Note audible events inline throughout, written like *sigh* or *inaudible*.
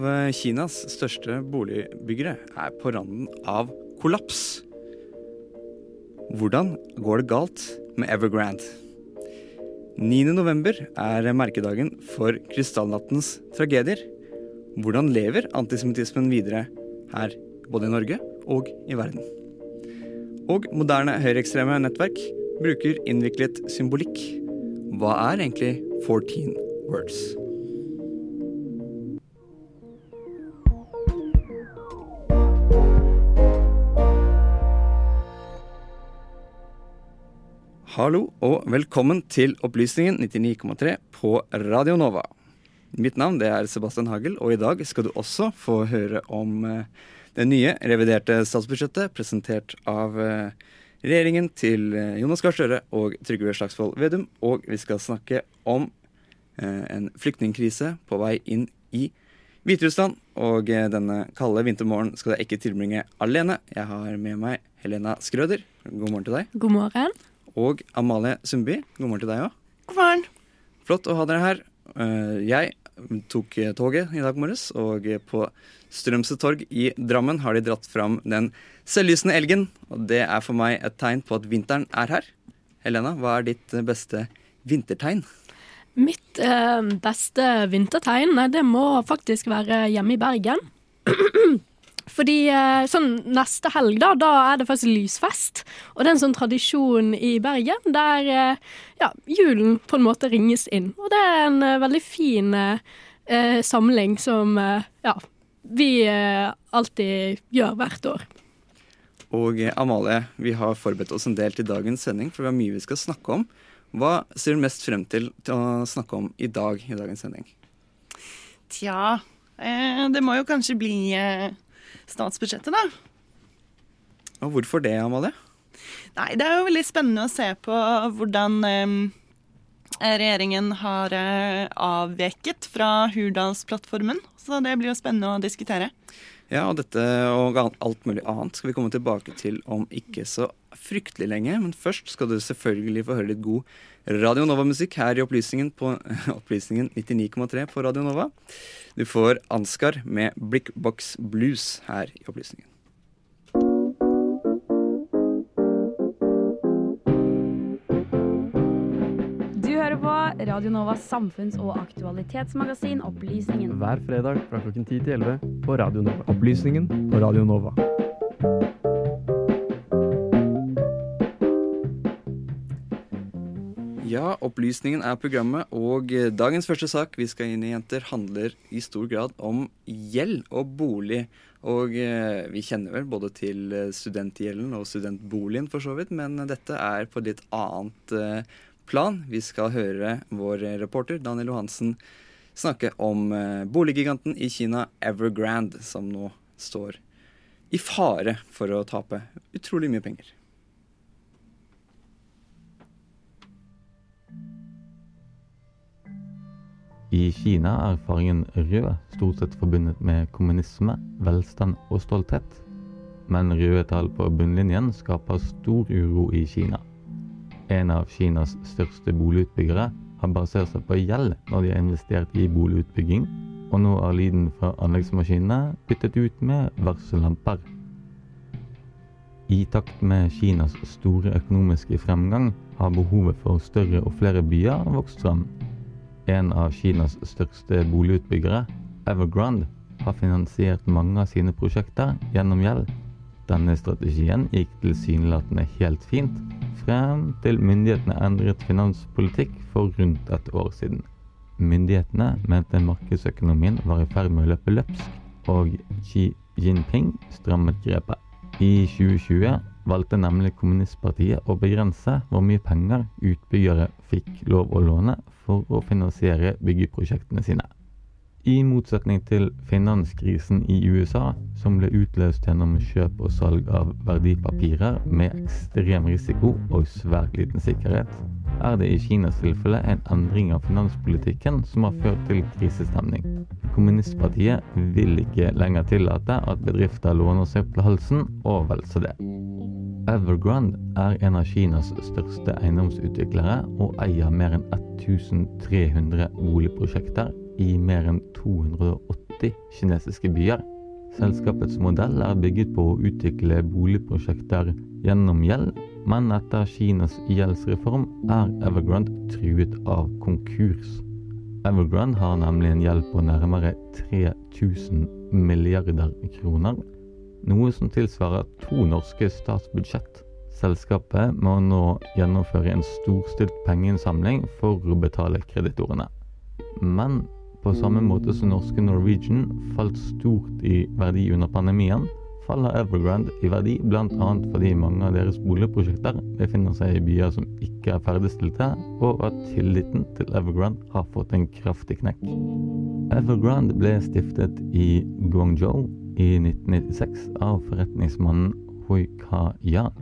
Av eh, Kinas største boligbyggere er på randen av kollaps. Hvordan går det galt med Evergrande? 9.11 er merkedagen for krystallnattens tragedier. Hvordan lever antisemittismen videre her, både i Norge og i verden? Og moderne høyreekstreme nettverk bruker innviklet symbolikk. Hva er egentlig 14 words? Hallo og velkommen til Opplysningen 99,3 på Radio Nova. Mitt navn er Sebastian Hagel, og i dag skal du også få høre om eh, det nye reviderte statsbudsjettet presentert av eh, regjeringen til eh, Jonas Gahr Støre og Trygve Slagsvold Vedum. Og vi skal snakke om en flyktningkrise på vei inn i Hviterussland. Og denne kalde vintermorgen skal jeg ikke tilbringe alene. Jeg har med meg Helena Skrøder. God morgen til deg. God morgen. Og Amalie Sundby. God morgen til deg òg. God morgen. Flott å ha dere her. Jeg tok toget i dag morges, og på Strømsø torg i Drammen har de dratt fram den selvlysende elgen. Og det er for meg et tegn på at vinteren er her. Helena, hva er ditt beste vintertegn? Mitt eh, beste vintertegn, det må faktisk være hjemme i Bergen. *clears throat* Fordi eh, sånn neste helg, da, da er det faktisk lysfest. Og det er en sånn tradisjon i Bergen der eh, ja, julen på en måte ringes inn. Og det er en uh, veldig fin eh, samling som ja, vi alltid gjør hvert år. Og Amalie, vi har forberedt oss en del til dagens sending, for vi har mye vi skal snakke om. Hva ser du mest frem til til å snakke om i dag i dagens sending? Tja, det må jo kanskje bli statsbudsjettet, da. Og hvorfor det, Amalie? Nei, Det er jo veldig spennende å se på hvordan eh, regjeringen har eh, avveket fra Hurdalsplattformen. Så det blir jo spennende å diskutere. Ja, og dette og alt mulig annet skal vi komme tilbake til om ikke så fryktelig lenge. Men først skal du selvfølgelig få høre litt god Radio Nova-musikk her i Opplysningen på *laughs* Opplysningen 99,3 på Radio Nova. Du får Ansgar med Brickbox Blues her i Opplysningen. Radio Novas samfunns- og aktualitetsmagasin Opplysningen. Hver fredag fra klokken 10 til 11 på Radio Nova. Opplysningen på Radio Nova. Opplysningen er programmet, og dagens første sak vi skal inn i, jenter, handler i stor grad om gjeld og bolig. Og eh, vi kjenner vel både til studentgjelden og studentboligen for så vidt, men dette er på litt annet eh, plan. Vi skal høre vår reporter Daniel Johansen snakke om eh, boliggiganten i Kina Evergrande, som nå står i fare for å tape utrolig mye penger. I Kina er fargen rød stort sett forbundet med kommunisme, velstand og stolthet. Men røde tall på bunnlinjen skaper stor uro i Kina en av Kinas største boligutbyggere, har basert seg på gjeld når de har investert i boligutbygging, og nå er lyden fra anleggsmaskinene byttet ut med varsellamper. I takt med Kinas store økonomiske fremgang har behovet for større og flere byer vokst fram. En av Kinas største boligutbyggere, Evergrande, har finansiert mange av sine prosjekter gjennom gjeld. Denne strategien gikk tilsynelatende helt fint, frem til myndighetene endret finanspolitikk for rundt et år siden. Myndighetene mente markedsøkonomien var i ferd med å løpe løpsk, og Xi Jinping strammet grepet. I 2020 valgte nemlig kommunistpartiet å begrense hvor mye penger utbyggere fikk lov å låne for å finansiere byggeprosjektene sine. I motsetning til finanskrisen i USA, som ble utløst gjennom kjøp og salg av verdipapirer med ekstrem risiko og svært liten sikkerhet, er det i Kinas tilfelle en endring av finanspolitikken som har ført til krisestemning. Kommunistpartiet vil ikke lenger tillate at bedrifter låner seg på halsen, og vel så det. Evergrande er en av Kinas største eiendomsutviklere og eier mer enn 1300 boligprosjekter i mer enn 280 kinesiske byer. Selskapets modell er bygget på å utvikle boligprosjekter gjennom gjeld, men etter Kinas gjeldsreform er Evergrande truet av konkurs. Evergrande har nemlig en gjeld på nærmere 3000 milliarder kroner, noe som tilsvarer to norske statsbudsjett. Selskapet må nå gjennomføre en storstilt pengeinnsamling for å betale kreditorene. Men på samme måte som norske Norwegian falt stort i verdi under pandemien, faller Evergrande i verdi bl.a. fordi mange av deres boligprosjekter befinner seg i byer som ikke er ferdigstilte, og at tilliten til Evergrande har fått en kraftig knekk. Evergrande ble stiftet i Guangzhou i 1996 av forretningsmannen Hui Ka Yan.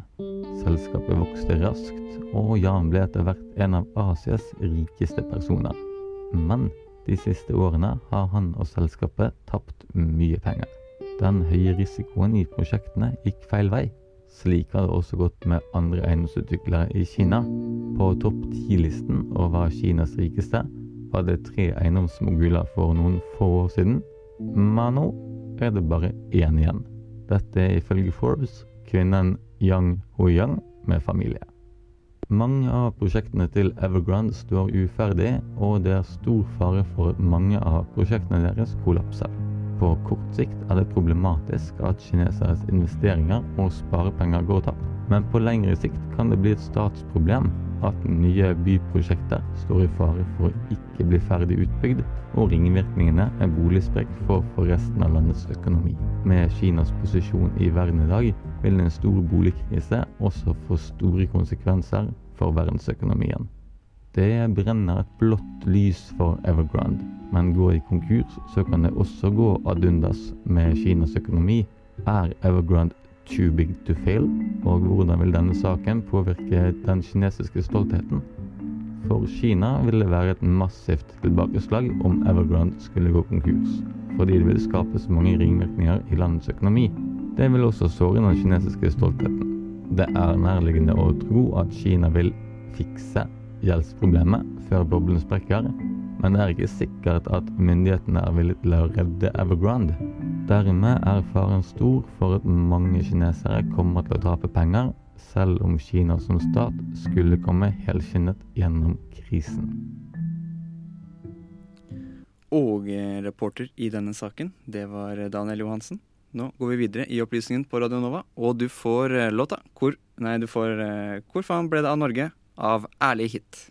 Selskapet vokste raskt, og Yan ble etter hvert en av Asias rikeste personer. Men de siste årene har han og selskapet tapt mye penger. Den høye risikoen i prosjektene gikk feil vei. Slik har det også gått med andre eiendomsutviklere i Kina. På topp ti-listen over Kinas rikeste var det tre eiendomsmoguler for noen få år siden, men nå er det bare én igjen. Dette er ifølge Forbes kvinnen Yang Huyang med familie. Mange av prosjektene til Evergrande står uferdig, og det er stor fare for at mange av prosjektene deres kollapser. På kort sikt er det problematisk at kineseres investeringer og sparepenger går tapt, men på lengre sikt kan det bli et statsproblem at nye byprosjekter står i fare for å ikke bli ferdig utbygd, og ringvirkningene er boligsprekk for, for resten av landets økonomi. Med Kinas posisjon i verden i dag vil en stor boligkrise også få store konsekvenser for verdensøkonomien. Det brenner et blått lys for Evergrande, men går de konkurs, så kan det også gå ad undas med Kinas økonomi. Er Evergrande too big to fail, og hvordan vil denne saken påvirke den kinesiske stoltheten? For Kina vil det være et massivt tilbakeslag om Evergrande skulle gå konkurs, fordi det vil skape så mange ringvirkninger i landets økonomi. Det vil også såre den kinesiske stoltheten. Det er nærliggende å tro at Kina vil fikse gjeldsproblemet før boblen sprekker, men det er ikke sikkert at myndighetene er villige til å redde Evergrande. Dermed er faren stor for at mange kinesere kommer til å tape penger, selv om Kina som stat skulle komme helskinnet gjennom krisen. Og eh, reporter i denne saken, det var Daniel Johansen. Nå går vi videre i opplysningen på Radio Nova, og du får eh, låta hvor, Nei, du får eh, 'Hvor faen ble det av Norge?' av Ærlig hit.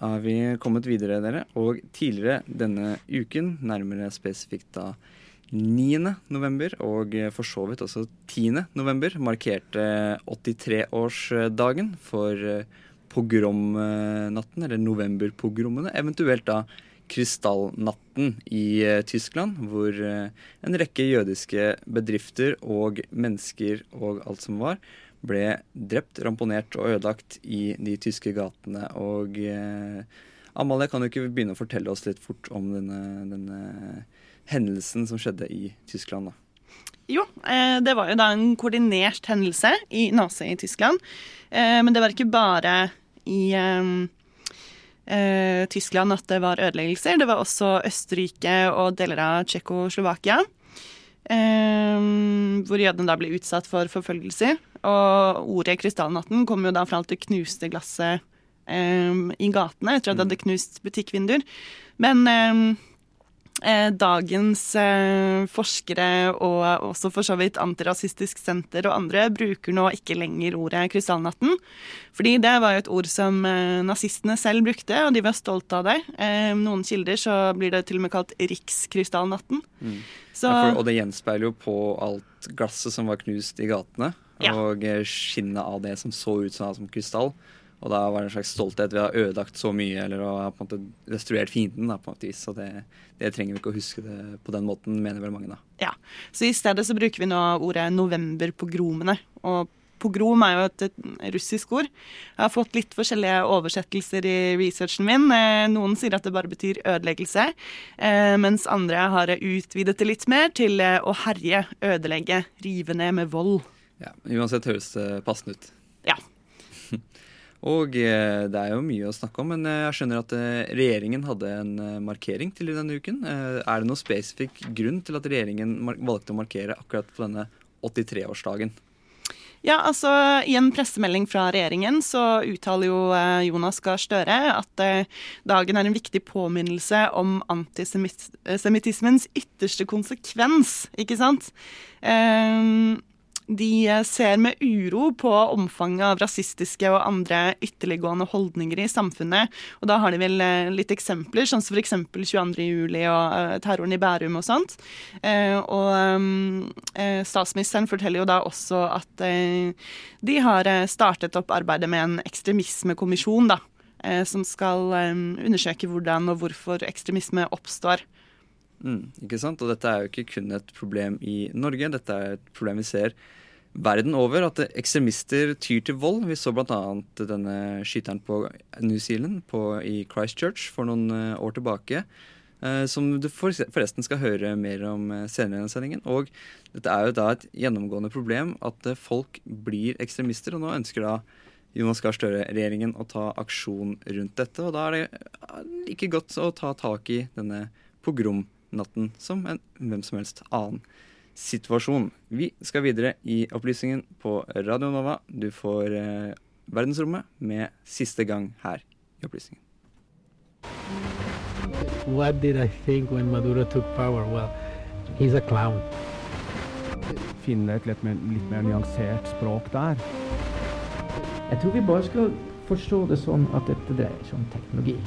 er vi kommet videre, dere. Og tidligere denne uken, nærmere spesifikt da 9. november, og for så vidt også 10. november, markerte 83-årsdagen for eh, pogromnatten, eller novemberpogromene. Eventuelt da krystallnatten i eh, Tyskland, hvor eh, en rekke jødiske bedrifter og mennesker og alt som var, ble drept, ramponert og ødelagt i de tyske gatene. Og eh, Amalie, kan du ikke begynne å fortelle oss litt fort om denne, denne hendelsen som skjedde i Tyskland? da? Jo, eh, det var jo da en koordinert hendelse i Nazi i Tyskland. Eh, men det var ikke bare i eh, Tyskland at det var ødeleggelser. Det var også Østerrike og deler av Tsjekkoslovakia. hvor jødene da ble utsatt for forfølgelser. Og ordet 'krystallnatten' kom jo da fra alt det knuste glasset um, i gatene etter at det hadde knust butikkvinduer. Men um, eh, dagens eh, forskere og også for så vidt Antirasistisk Senter og andre bruker nå ikke lenger ordet 'krystallnatten'. Fordi det var jo et ord som eh, nazistene selv brukte, og de var stolte av det. Eh, noen kilder så blir det til og med kalt rikskrystallnatten. Så Ja, for, og det gjenspeiler jo på alt glasset som var knust i gatene, Ja. og eh, skinnet av det som så ut som, som krystall. Og da var det en slags stolthet ved å ha ødelagt så mye eller å ha på en måte destruert fienden. da, på måte vis. Så det, det, trenger vi ikke å huske det på den måten, mener vel mange. da. Ja, Så i stedet så bruker vi nå ordet novemberpogromene. Og pogrom er jo et, russisk ord. Jeg har fått litt forskjellige oversettelser i researchen min. Eh, noen sier at det bare betyr ødeleggelse, eh, mens andre har utvidet det litt mer til å herje, ødelegge, rive ned med vold. Ja, Uansett høres det passende ut. Ja. *laughs* Og det er jo mye å snakke om, men jeg skjønner at regjeringen hadde en markering til denne uken. Er det noen spesifikk grunn til at regjeringen valgte å markere akkurat på denne 83-årsdagen? Ja, altså I en pressemelding fra regjeringen så uttaler jo eh, Jonas Gahr Støre at eh, dagen er en viktig påminnelse om antisemittismens ytterste konsekvens, ikke sant. Um, de eh, ser med uro på omfanget av rasistiske og andre ytterliggående holdninger i samfunnet. Og da har de vel eh, litt eksempler, sånn som f.eks. 22.07. og uh, terroren i Bærum og sånt. Og statsministeren forteller jo da også at de har startet opp arbeidet med en ekstremismekommisjon, da. som skal undersøke hvordan og hvorfor ekstremisme oppstår. Mm, ikke sant? Og dette er jo ikke kun et problem i Norge, dette er et problem vi ser verden over at ekstremister tyr til vold. Vi så bl.a. denne skyteren på New Zealand på, i Christchurch for noen uh, år tilbake. Eh, som du forresten skal høre mer om uh, senere i sendingen. Og dette er jo da et gjennomgående problem at folk blir ekstremister. Og nå ønsker da Jonas Gahr Støre-regjeringen å ta aksjon rundt dette. Og da er det like godt å ta tak i denne pogromnatten som en hvem som helst annen situasjon. Vi skal videre i opplysningen på Radio Nova. Du får eh, Verdensrommet med siste gang her i opplysningen. What did I think when Maduro took power? Well, he's a clown. Finne et litt mer, litt mer nyansert språk der. Jeg tror vi bare skal forstå det sånn at dette dreier seg om teknologi.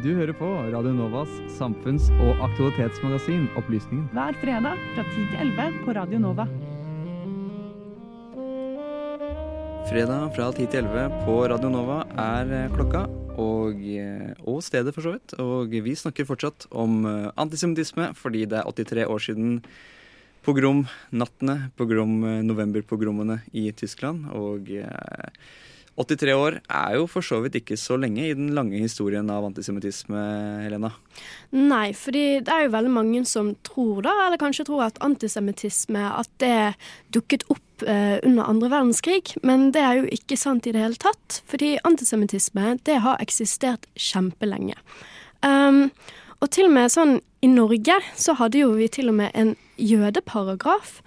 Du hører på Radio Novas samfunns- og aktualitetsmagasin Opplysningen. Hver fredag fra 10 til 11 på Radio Nova. Fredag fra 10 til 11 på Radio Nova er eh, klokka, og, eh, og stedet for så vidt. Og vi snakker fortsatt om eh, antisemittisme fordi det er 83 år siden pogromnattene, pogrom, novemberpogrommene i Tyskland. Og 83 år er jo for så vidt ikke så lenge i den lange historien av antisemittisme, Helena? Nei, fordi det er jo veldig mange som tror da, eller kanskje tror at antisemittisme at det dukket opp eh, under andre verdenskrig, men det er jo ikke sant i det hele tatt. Fordi antisemittisme det har eksistert kjempelenge. Um, og til og med sånn i Norge så hadde jo vi til og med en jødeparagraf.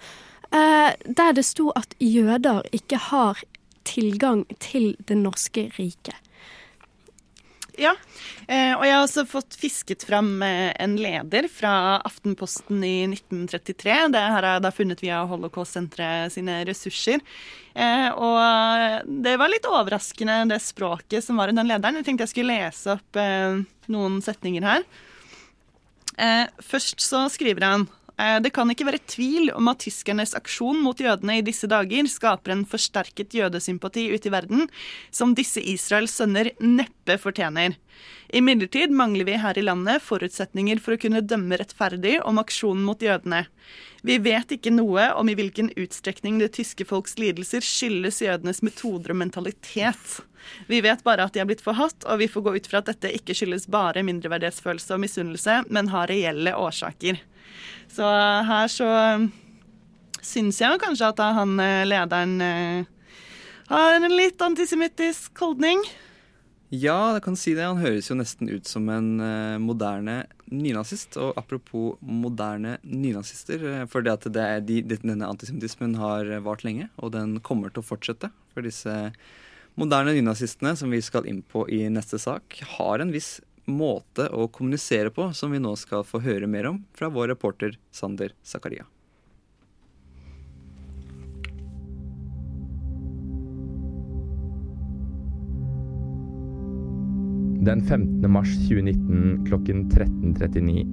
Uh, der det sto at jøder ikke har tilgang til det norske riket. Ja, eh, og jeg har også fått fisket fram eh, en leder fra Aftenposten i 1933. Det her er da funnet via Holocaust-senteret sine ressurser. Eh, og det var litt overraskende, det språket som var i den lederen. Jeg tenkte jeg skulle lese opp noen setninger her. Først så skriver han det kan ikke være tvil om at tyskernes aksjon mot jødene i disse dager skaper en forsterket jødesympati ute i verden, som disse Israels sønner neppe fortjener. Imidlertid mangler vi her i landet forutsetninger for å kunne dømme rettferdig om aksjonen mot jødene. Vi vet ikke noe om i hvilken utstrekning det tyske folks lidelser skyldes jødenes metoder og mentalitet. Vi vet bare at de er blitt forhatt, og vi får gå ut fra at dette ikke skyldes bare mindreverdighetsfølelse og misunnelse, men har reelle årsaker. Så her så syns jeg kanskje at han eh, lederen eh, har en litt antisemittisk holdning. Ja, jeg kan si det. Han høres jo nesten ut som en uh, moderne nynazist. Og apropos moderne nynazister, for det at det de, denne antisemittismen har vart lenge, og den kommer til å fortsette. For disse moderne nynazistene, som vi skal inn på i neste sak, har en viss måte å kommunisere på som vi nå skal få høre mer om fra vår reporter Sander Zakaria. Den 15. mars 2019 klokken 13.39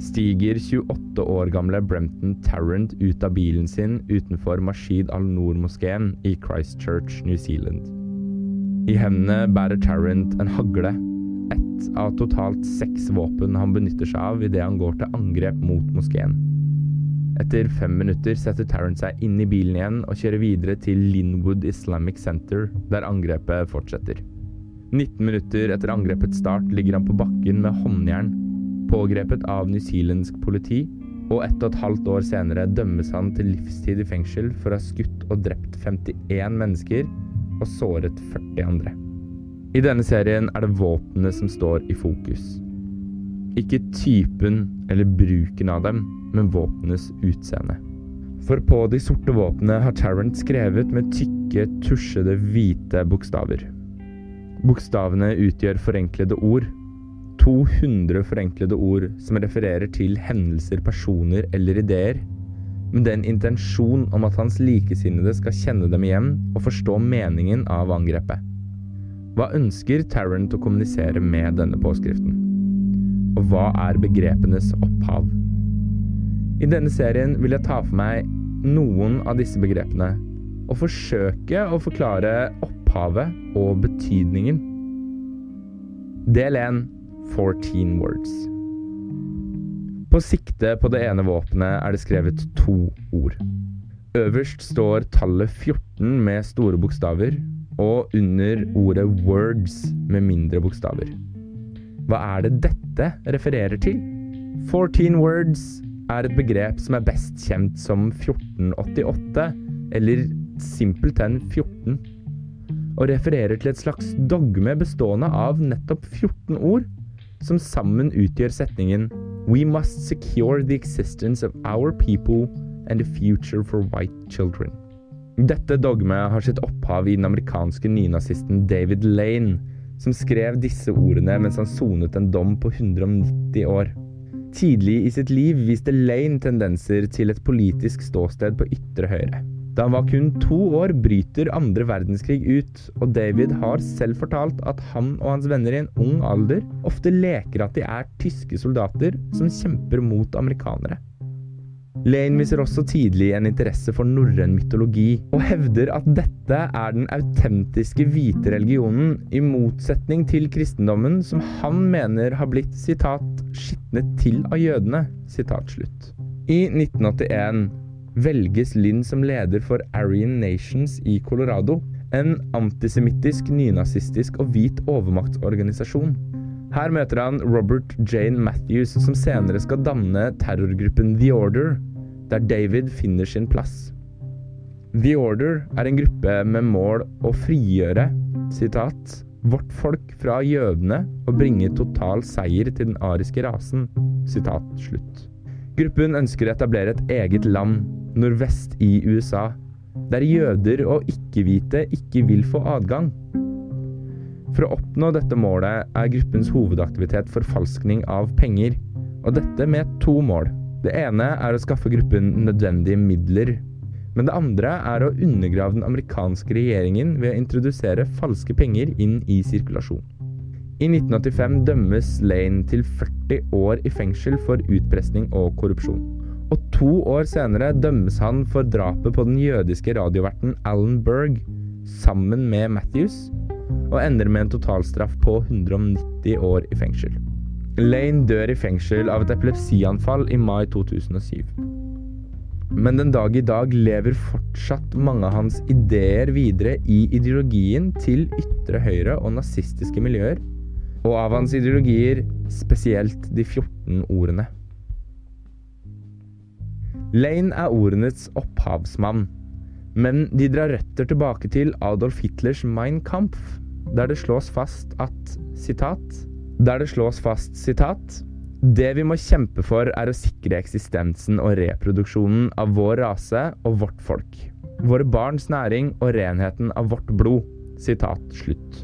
stiger 28 år gamle Brempton Tarrant ut av bilen sin utenfor Mashid al-Noor-moskeen i Christchurch, New Zealand. I hendene bærer Tarrant en hagle, ett av totalt seks våpen han benytter seg av idet han går til angrep mot moskeen. Etter fem minutter setter Tarrant seg inn i bilen igjen og kjører videre til Linwood Islamic Center, der angrepet fortsetter. 19 minutter etter angrepets start ligger han på bakken med håndjern, pågrepet av newzealandsk politi, og ett og et halvt år senere dømmes han til livstid i fengsel for å ha skutt og drept 51 mennesker og såret 40 andre. I denne serien er det våpnene som står i fokus. Ikke typen eller bruken av dem, men våpenes utseende. For på de sorte våpnene har Tarrant skrevet med tykke, tusjede, hvite bokstaver. Bokstavene utgjør forenklede ord. 200 forenklede ord som refererer til hendelser, personer eller ideer, med den intensjon om at hans likesinnede skal kjenne dem igjen og forstå meningen av angrepet. Hva ønsker Tarrant å kommunisere med denne påskriften? Og hva er begrepenes opphav? I denne serien vil jeg ta for meg noen av disse begrepene og forsøke å forklare opphavet og betydningen. Del 1 14 words. På sikte på det ene våpenet er det skrevet to ord. Øverst står tallet 14 med store bokstaver, og under ordet 'words' med mindre bokstaver. Hva er det dette refererer til? 14 words er et begrep som er best kjent som 1488, eller simpelthen 14, og refererer til et slags dogme bestående av nettopp 14 ord, som sammen utgjør setningen We must secure the existence of our people and the future for white children. Dette dogmet har sitt opphav i den amerikanske nynazisten David Lane, som skrev disse ordene mens han sonet en dom på 190 år. Tidlig i sitt liv viste Lane tendenser til et politisk ståsted på ytre høyre. Da han var kun to år, bryter andre verdenskrig ut, og David har selv fortalt at han og hans venner i en ung alder ofte leker at de er tyske soldater som kjemper mot amerikanere. Lane viser også tidlig en interesse for norrøn mytologi, og hevder at dette er den autentiske hvite religionen, i motsetning til kristendommen, som han mener har blitt sitat 'skitnet til av jødene'. Sitat slutt. I 1981 velges Lynn som leder for Aryan Nations i Colorado, en antisemittisk, nynazistisk og hvit overmaktsorganisasjon. Her møter han Robert Jane Matthews, som senere skal danne terrorgruppen The Order, der David finner sin plass. The Order er en gruppe med mål å frigjøre citat, vårt folk fra jødene og bringe total seier til den ariske rasen. Citat, slutt. Gruppen ønsker å etablere et eget land nordvest i USA, der jøder og ikke-hvite ikke vil få adgang. For å oppnå dette målet er gruppens hovedaktivitet forfalskning av penger, og dette med to mål. Det ene er å skaffe gruppen nødvendige midler, men det andre er å undergrave den amerikanske regjeringen ved å introdusere falske penger inn i sirkulasjon. I 1985 dømmes Lane til 40 år i fengsel for utpressing og korrupsjon. Og to år senere dømmes han for drapet på den jødiske radioverten Alan Berg sammen med Matthews, og ender med en totalstraff på 190 år i fengsel. Lane dør i fengsel av et epilepsianfall i mai 2007. Men den dag i dag lever fortsatt mange av hans ideer videre i ideologien til ytre høyre og nazistiske miljøer, og av hans ideologier spesielt de 14 ordene. Lane er ordenes opphavsmann, men de drar røtter tilbake til Adolf Hitlers Mein Kampf, der det slås fast at sitat, Der det slås fast sitat det vi må kjempe for, er å sikre eksistensen og reproduksjonen av vår rase og vårt folk. Våre barns næring og renheten av vårt blod. Sitat slutt.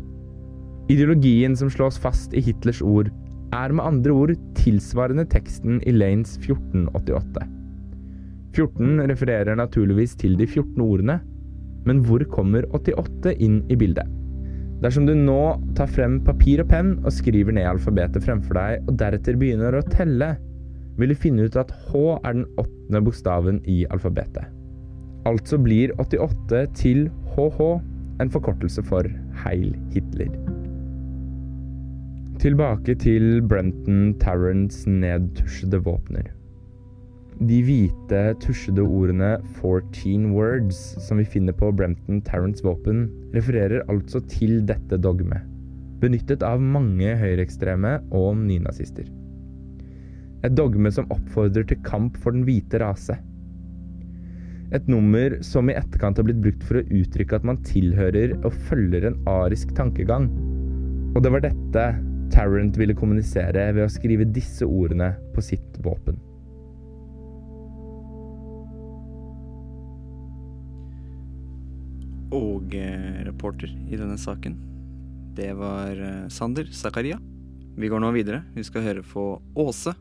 Ideologien som slås fast i Hitlers ord, er med andre ord tilsvarende teksten i Lanes 1488. 14 refererer naturligvis til de 14 ordene, men hvor kommer 88 inn i bildet? Dersom du nå tar frem papir og penn og skriver ned alfabetet fremfor deg, og deretter begynner å telle, vil du finne ut at H er den åttende bokstaven i alfabetet. Altså blir 88 til HH en forkortelse for Heil Hitler. Tilbake til Brenton Tarrants nedtusjede våpner. De hvite, tusjede ordene 14 words som vi finner på Brempton Tarrants våpen, refererer altså til dette dogmet, benyttet av mange høyreekstreme og nynazister. Et dogme som oppfordrer til kamp for den hvite rase. Et nummer som i etterkant har blitt brukt for å uttrykke at man tilhører og følger en arisk tankegang. Og det var dette Tarrant ville kommunisere ved å skrive disse ordene på sitt våpen. Og eh, reporter i denne saken, det var eh, Sander Zakaria. Vi går nå videre. Vi skal høre på Åse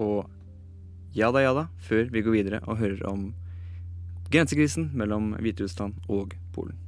og Jada Jada før vi går videre og hører om grensekrisen mellom Hviterussland og Polen.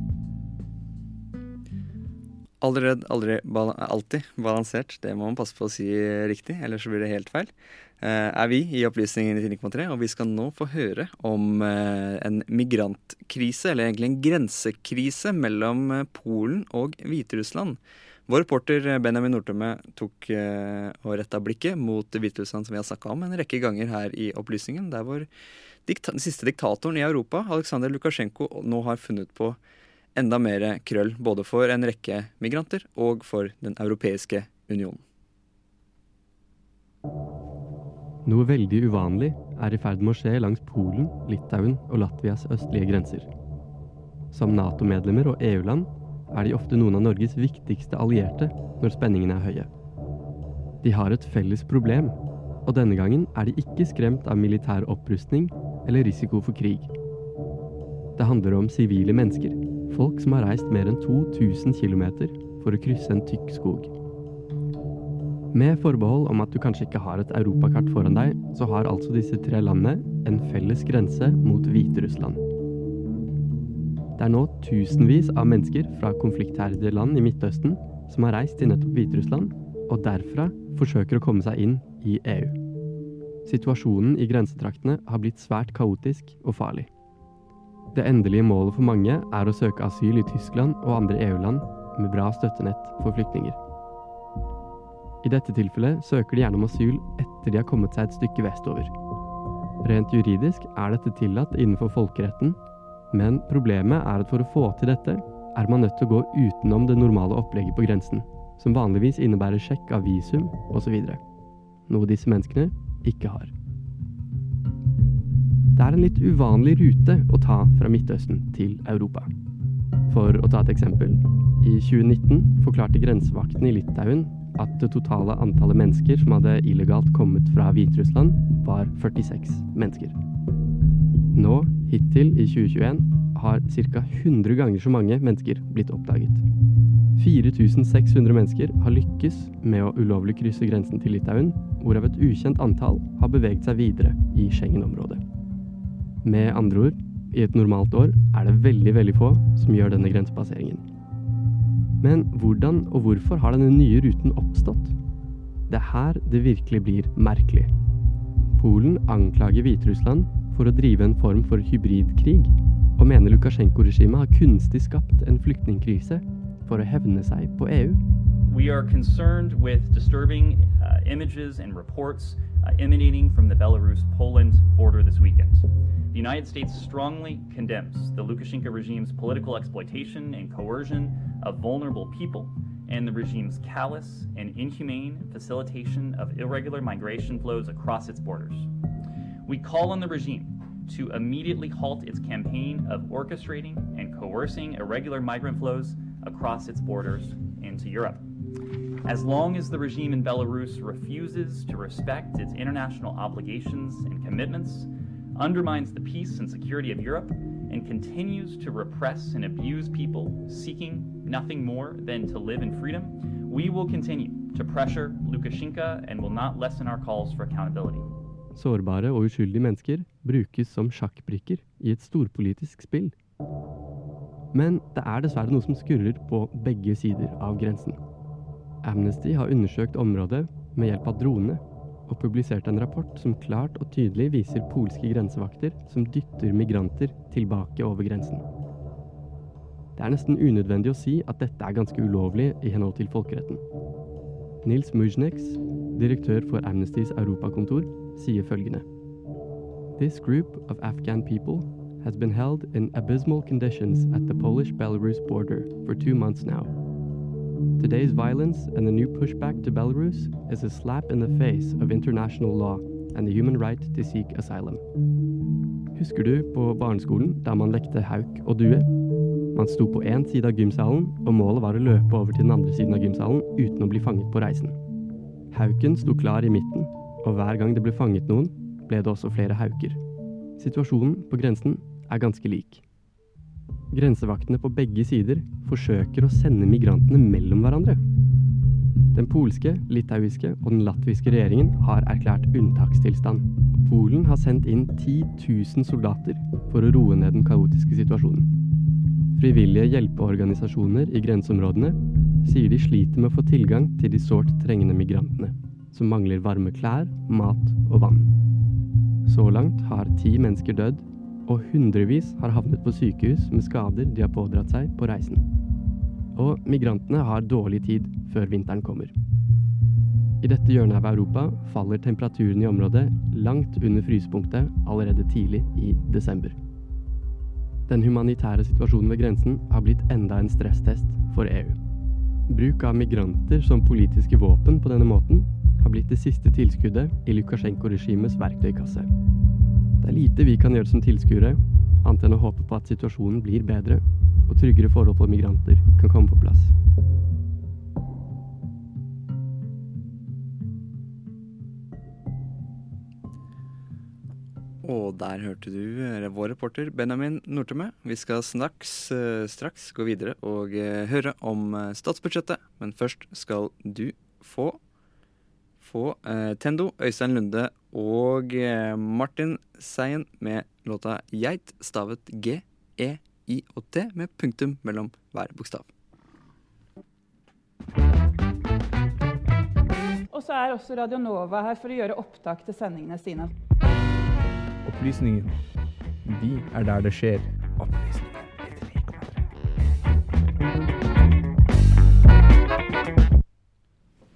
Aldri redd, aldri alltid balansert. Det må man passe på å si riktig, ellers blir det helt feil. Eh, er vi i Opplysningen 99,3, og vi skal nå få høre om eh, en migrantkrise, eller egentlig en grensekrise, mellom eh, Polen og Hviterussland. Vår reporter Benjamin Nordtømme tok og retta blikket mot Hviterussland, som vi har snakka om en rekke ganger her i Opplysningen, der hvor den siste diktatoren i Europa, Aleksandr Lukasjenko, nå har funnet på enda mer krøll både for en rekke migranter og for Den europeiske unionen. Noe veldig uvanlig er i ferd med å skje langs Polen, Litauen og Latvias østlige grenser. Som Nato-medlemmer og EU-land er de ofte noen av Norges viktigste allierte når spenningene er høye. De har et felles problem, og denne gangen er de ikke skremt av militær opprustning eller risiko for krig. Det handler om sivile mennesker, folk som har reist mer enn 2000 km for å krysse en tykk skog. Med forbehold om at du kanskje ikke har et europakart foran deg, så har altså disse tre landene en felles grense mot Hviterussland. Det er nå tusenvis av mennesker fra konfliktherjede land i Midtøsten som har reist til nettopp Hviterussland, og derfra forsøker å komme seg inn i EU. Situasjonen i grensetraktene har blitt svært kaotisk og farlig. Det endelige målet for mange er å søke asyl i Tyskland og andre EU-land med bra støttenett for flyktninger. I dette tilfellet søker de gjerne om asyl etter de har kommet seg et stykke vestover. Rent juridisk er dette tillatt innenfor folkeretten, men problemet er at for å få til dette, er man nødt til å gå utenom det normale opplegget på grensen, som vanligvis innebærer sjekk av visum osv. Noe disse menneskene ikke har. Det er en litt uvanlig rute å ta fra Midtøsten til Europa. For å ta et eksempel. I 2019 forklarte grensevakten i Litauen at det totale antallet mennesker som hadde illegalt kommet fra Hviterussland, var 46 mennesker. Nå, hittil i 2021, har ca. 100 ganger så mange mennesker blitt oppdaget. 4600 mennesker har lykkes med å ulovlig krysse grensen til Litauen, hvorav et ukjent antall har beveget seg videre i Schengen-området. Med andre ord, i et normalt år er det veldig, veldig få som gjør denne grensepasseringen. Men hvordan og hvorfor har denne nye ruten oppstått? Det er her det virkelig blir merkelig. Polen anklager Hviterussland for å drive en form for hybridkrig, og mener Lukasjenko-regimet har kunstig skapt en flyktningkrise for å hevne seg på EU. We are concerned with disturbing uh, images and uh, emanating from the Belarus Poland border this weekend. The United States strongly condemns the Lukashenko regime's political exploitation and coercion of vulnerable people and the regime's callous and inhumane facilitation of irregular migration flows across its borders. We call on the regime to immediately halt its campaign of orchestrating and coercing irregular migrant flows across its borders into Europe. As long as the regime in Belarus refuses to respect its international obligations and commitments, undermines the peace and security of Europe, and continues to repress and abuse people seeking nothing more than to live in freedom, We will continue to pressure Lukashenko and will not lessen our calls for accountability. Sårbare og uskyldige mennesker brukes som sjakkbrikker i et storpolitisk spill. Men det er dessverre noe som skurrer på begge sider av grensen. Amnesty har undersøkt området med hjelp av drone, og publisert en rapport som klart og tydelig viser polske grensevakter som dytter migranter tilbake over grensen. Det er nesten unødvendig å si at dette er ganske ulovlig i henhold til folkeretten. Nils Mujneks, direktør for Amnestys europakontor, sier følgende. This group of Afghan people has been held in abysmal conditions at the Polish-Belarus border for two months now. Today's violence and the new pushback to Belarus is a slap in the face of international law and the human right to seek asylum. Husker du på barneskolen der man lekte hauk og due? Man sto på én side av gymsalen, og målet var å løpe over til den andre siden av gymsalen uten å bli fanget på reisen. Hauken sto klar i midten, og hver gang det ble fanget noen, ble det også flere hauker. Situasjonen på grensen er ganske lik. Grensevaktene på begge sider forsøker å sende migrantene mellom hverandre. Den polske, litauiske og den latviske regjeringen har erklært unntakstilstand. Polen har sendt inn 10 000 soldater for å roe ned den kaotiske situasjonen. Frivillige hjelpeorganisasjoner i grenseområdene sier de sliter med å få tilgang til de sårt trengende migrantene, som mangler varme klær, mat og vann. Så langt har ti mennesker dødd, og hundrevis har havnet på sykehus med skader de har pådratt seg på reisen. Og migrantene har dårlig tid før vinteren kommer. I dette hjørnet av Europa faller temperaturen i området langt under frysepunktet allerede tidlig i desember. Den humanitære situasjonen ved grensen har blitt enda en stresstest for EU. Bruk av migranter som politiske våpen på denne måten har blitt det siste tilskuddet i Lukasjenko-regimets verktøykasse. Det er lite vi kan gjøre som tilskuere, annet enn å håpe på at situasjonen blir bedre og tryggere forhold for migranter kan komme på plass. Og der hørte du eh, vår reporter Benjamin Nortemø. Vi skal straks, eh, straks gå videre og eh, høre om statsbudsjettet. Men først skal du få få eh, Tendo, Øystein Lunde og eh, Martin Seien med låta Geit, stavet G-E-I-O-T, med punktum mellom hver bokstav. Og så er også Radio Nova her for å gjøre opptak til sendingene sine. Opplysningen. Vi er der det skjer.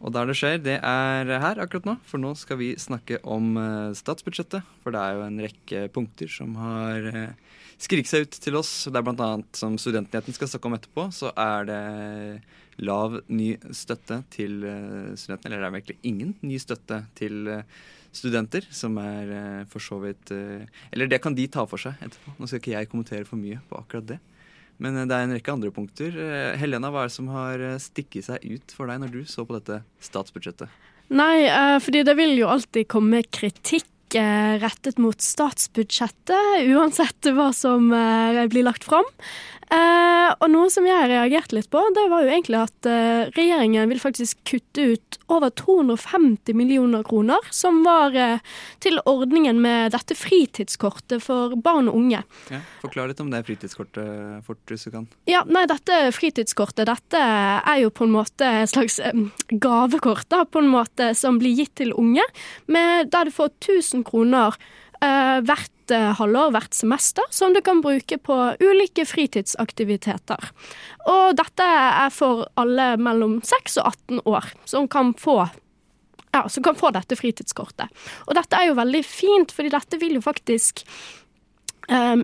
Og der det skjer, det er her akkurat nå. For nå skal vi snakke om eh, statsbudsjettet. For det er jo en rekke punkter som har uh, skriket seg ut til oss. Det er bl.a. som Studentnyheten skal snakke om etterpå, så er det lav ny støtte til uh, studentene. Eller det er virkelig ingen ny støtte til studenter, som er for så vidt Eller det kan de ta for seg etterpå. Nå skal ikke jeg kommentere for mye på akkurat det. Men det er en rekke andre punkter. Helena, hva er det som har stikket seg ut for deg når du så på dette statsbudsjettet? Nei, eh, fordi det vil jo alltid komme kritikk eh, rettet mot statsbudsjettet, uansett hva som eh, blir lagt fram. Eh, og noe som jeg reagerte litt på, det var jo egentlig at eh, regjeringen vil faktisk kutte ut over 250 millioner kroner, som var eh, til ordningen med dette fritidskortet for barn og unge. Ja, Forklar litt om det fritidskortet fort, hvis du kan. Ja, nei, dette fritidskortet dette er jo på en måte et slags eh, gavekort da, på en måte som blir gitt til unge, med, der du får 1000 kroner eh, hvert eh, halvår, hvert semester, som du kan bruke på ulike fritidsaktiviteter. Og dette er for alle mellom 6 og 18 år, som kan få ja, som kan få dette fritidskortet. Og dette er jo veldig fint, fordi dette vil jo faktisk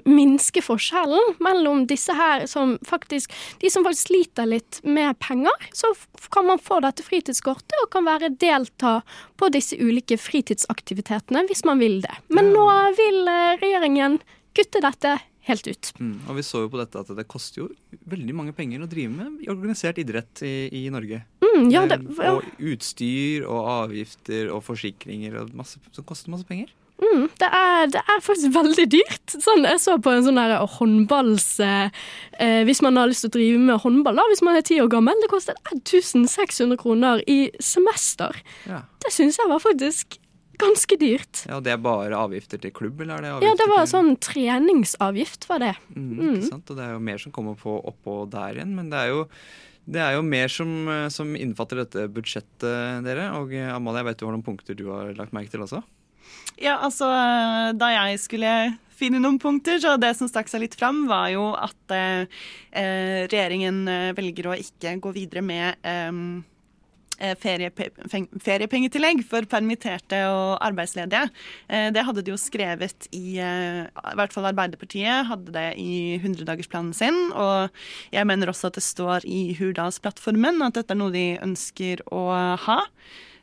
minske forskjellen mellom disse her som faktisk De som faktisk sliter litt med penger, så kan man få dette fritidskortet og kan være delta på disse ulike fritidsaktivitetene hvis man vil det. Men nå vil eh, regjeringen kutte dette helt ut. Mm. Og vi så jo på dette at det koster jo veldig mange penger å drive med organisert idrett i, i Norge. Mm, ja, det, ja. Og utstyr og avgifter og forsikringer og masse, som koster masse penger. Mm, det, er, det er faktisk *laughs* veldig dyrt. Sånn, jeg så på en sånn her håndballs... Eh, eh, hvis man har lyst til å drive med håndball, da, hvis man er ti år gammel, det koster 1600 kroner i semester. Ja. Det syns jeg var faktisk ganske dyrt. Ja, Det er bare avgifter til klubb, eller er det avgifter Ja, det var til sånn treningsavgift, var det. Mm, Mm. Sant? Og det er jo mer som kommer på oppå der igjen. Men det er jo, det er jo mer som, eh, som innfatter dette budsjettet, dere. Og eh, Amalie, jeg vet du har noen punkter du har lagt merke til også? Ja, altså, da jeg skulle finne noen punkter, så det som stakk seg litt fram, var jo at eh, eh, regjeringen eh, velger å ikke gå videre med eh, eh, feriepe feriepengetillegg for permitterte og arbeidsledige. Det hadde de jo skrevet i I hvert fall Arbeiderpartiet hadde det i 100-dagersplanen sin. Og jeg mener også at det står i Hurdalsplattformen at dette er noe de ønsker å ha.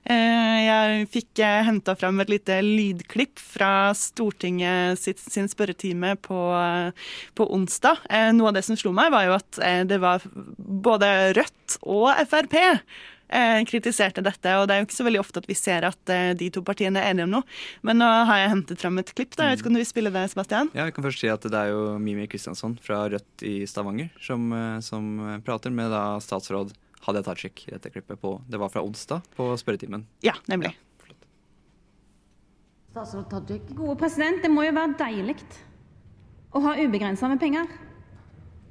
Eh, Jeg fikk henta fram et lite lydklipp fra Stortinget sin spørretime på, eh, på onsdag. Eh, Noe av det som slo meg, var jo at eh, det var både Rødt og Frp eh, kritiserte dette. Og det er jo ikke så veldig ofte at vi ser at eh, de to partiene er enige om noe. Men nå har jeg hentet fram et klipp. da. Jeg vet ikke om du vil spille det, Sebastian? Ja, Vi kan først si at det er jo Mimi Kristiansson fra Rødt i Stavanger som, eh, som prater med da statsråd Hadia Tajik i dette klippet. på, Det var fra onsdag på spørretimen. Ja, nemlig. Statsråd Tajik. Gode president, det må jo være deilig å ha ubegrensa med penger.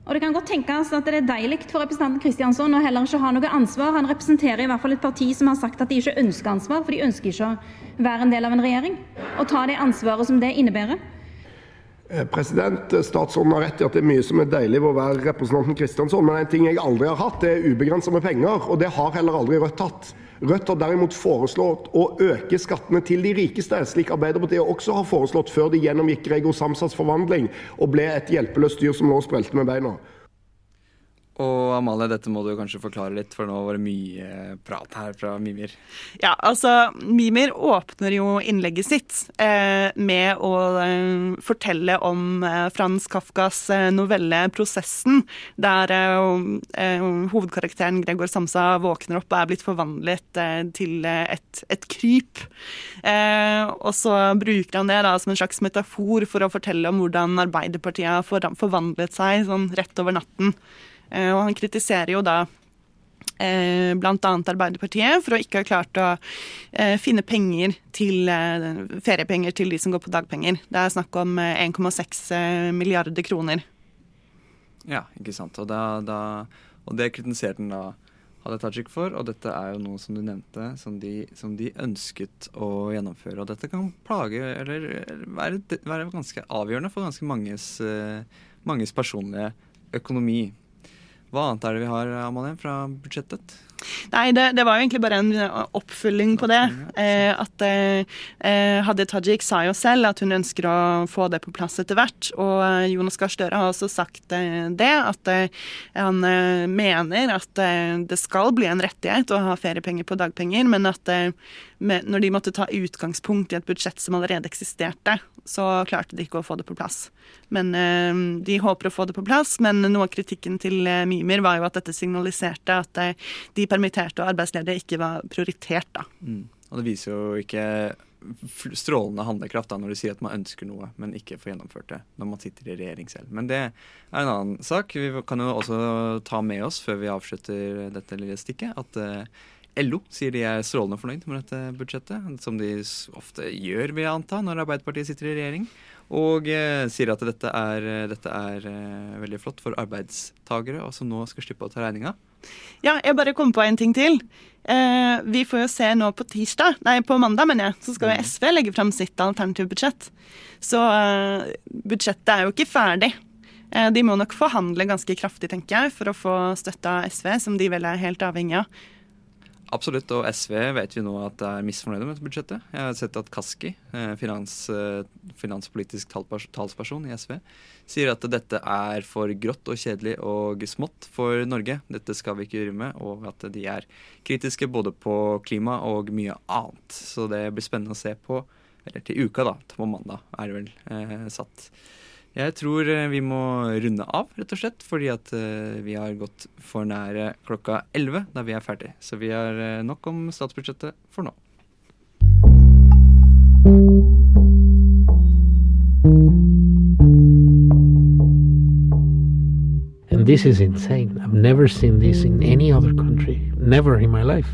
Og det kan godt tenkes at det er deilig for representanten Kristiansson å heller ikke ha noe ansvar. Han representerer i hvert fall et parti som har sagt at de ikke ønsker ansvar, for de ønsker ikke å være en del av en regjering og ta det ansvaret som det innebærer. Eh, President, Statsråden har rett i at det er mye som er deilig ved å være representanten Kristiansson, men en ting jeg aldri har hatt, er ubegrensa med penger. Og det har heller aldri Rødt hatt. Rødt har derimot foreslått å øke skattene til de rikeste, slik Arbeiderpartiet også har foreslått før de gjennomgikk Gregor Samsas forvandling og ble et hjelpeløst dyr som og sprelte med beina. Og Amalie, dette må du kanskje forklare litt, for nå var det mye prat her fra Mimir. Ja, altså Mimir åpner jo innlegget sitt eh, med å eh, fortelle om eh, Frans Kafkas eh, novelle 'Prosessen', der eh, eh, hovedkarakteren Gregor Samsa våkner opp og er blitt forvandlet til et, et kryp. Og så bruker han det da som en slags metafor for å fortelle om hvordan Arbeiderpartiet har forvandlet seg sånn rett over natten. Eh, og han kritiserer jo da eh, bl.a. Arbeiderpartiet for å ikke ha klart å eh, finne penger til feriepenger til de som går på dagpenger. Det er snakk om eh, 1,6 eh, milliarder kroner. Ja, ikke sant. Og, da, da, og det kritiserte han da Hadia Tajik for, og dette er jo noe som du nevnte, som de, som de ønsket å gjennomføre. Og dette kan plage, eller være, være ganske avgjørende for ganske manges, manges personlige økonomi. Hva annet er det vi har, Amalie, fra budsjettet? Nei, det, det var jo egentlig bare en oppfylling oppfølging på det. Eh, at eh, eh, Hadia Tajik sa jo selv at hun ønsker å få det på plass etter hvert. Og eh, Jonas Gahr Støre har også sagt eh, det, at eh, han eh, mener at eh, det skal bli en rettighet å ha feriepenger på dagpenger, men at med, når de måtte ta utgangspunkt i et budsjett som allerede eksisterte, så klarte de ikke å få det på plass. Men eh, De håper å få det på plass, men noe av kritikken til eh, Mimir var jo at dette signaliserte at eh, de permitterte og arbeidsledige ikke var prioritert. da. Mm. Og det viser jo ikke strålende handlekraft da, når du sier at man ønsker noe, men ikke får gjennomført det når man sitter i regjering selv. Men det er en annen sak. Vi kan jo også ta med oss før vi avslutter dette lille stikket, at LO sier de er strålende fornøyd med dette budsjettet, som de ofte gjør, vil jeg anta, når Arbeiderpartiet sitter i regjering. Og eh, sier at dette er, dette er eh, veldig flott for arbeidstagere, og som nå skal slippe å ta regninga. Ja, jeg bare kom på en ting til. Eh, vi får jo se nå på tirsdag, nei på mandag, mener jeg, så skal jo SV legge fram sitt alternative budsjett. Så eh, budsjettet er jo ikke ferdig. Eh, de må nok forhandle ganske kraftig, tenker jeg, for å få støtte av SV, som de vel er helt avhengig av. Absolutt, og SV vet vi nå at er misfornøyde med dette budsjettet. Jeg har sett at Kaski, eh, finans, eh, finanspolitisk talsperson i SV, sier at dette er for grått og kjedelig og smått for Norge. Dette skal vi ikke drive med, og at de er kritiske både på klima og mye annet. Så det blir spennende å se på, eller til uka, da, på mandag er det vel eh, satt. Jeg tror eh, vi må runde av, rett og slett, fordi at eh, vi har gått for nære klokka 11 da vi er ferdig. Så vi har eh, nok om statsbudsjettet for nå. And this is insane. I've never seen this in any other country. Never in my life.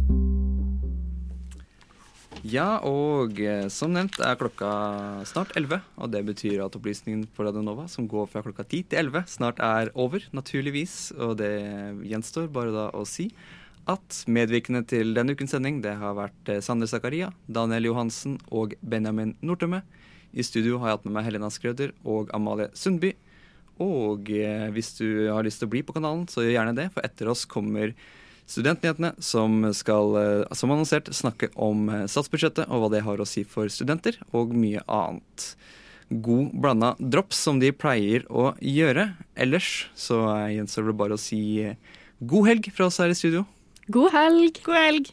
Ja, og eh, som nevnt er klokka snart 11. Og det betyr at opplysningen på Radio Nova, som går fra klokka 10 til 11, snart er over, naturligvis. Og det gjenstår bare da å si at medvirkende til denne ukens sending, det har vært eh, Sander Zakaria, Daniel Johansen og Benjamin Nortømme. I studio har jeg hatt med meg Helena Skrøder og Amalie Sundby. Og eh, hvis du har lyst til å bli på kanalen, så gjør gjerne det, for etter oss kommer Studentnyhetene, som skal, eh, som annonsert, snakke om eh, statsbudsjettet og hva det har å si for studenter, og mye annet. God blanda drops, som de pleier å gjøre. Ellers så gjenstår det bare å si eh, god helg fra oss her i studio. God helg. God helg.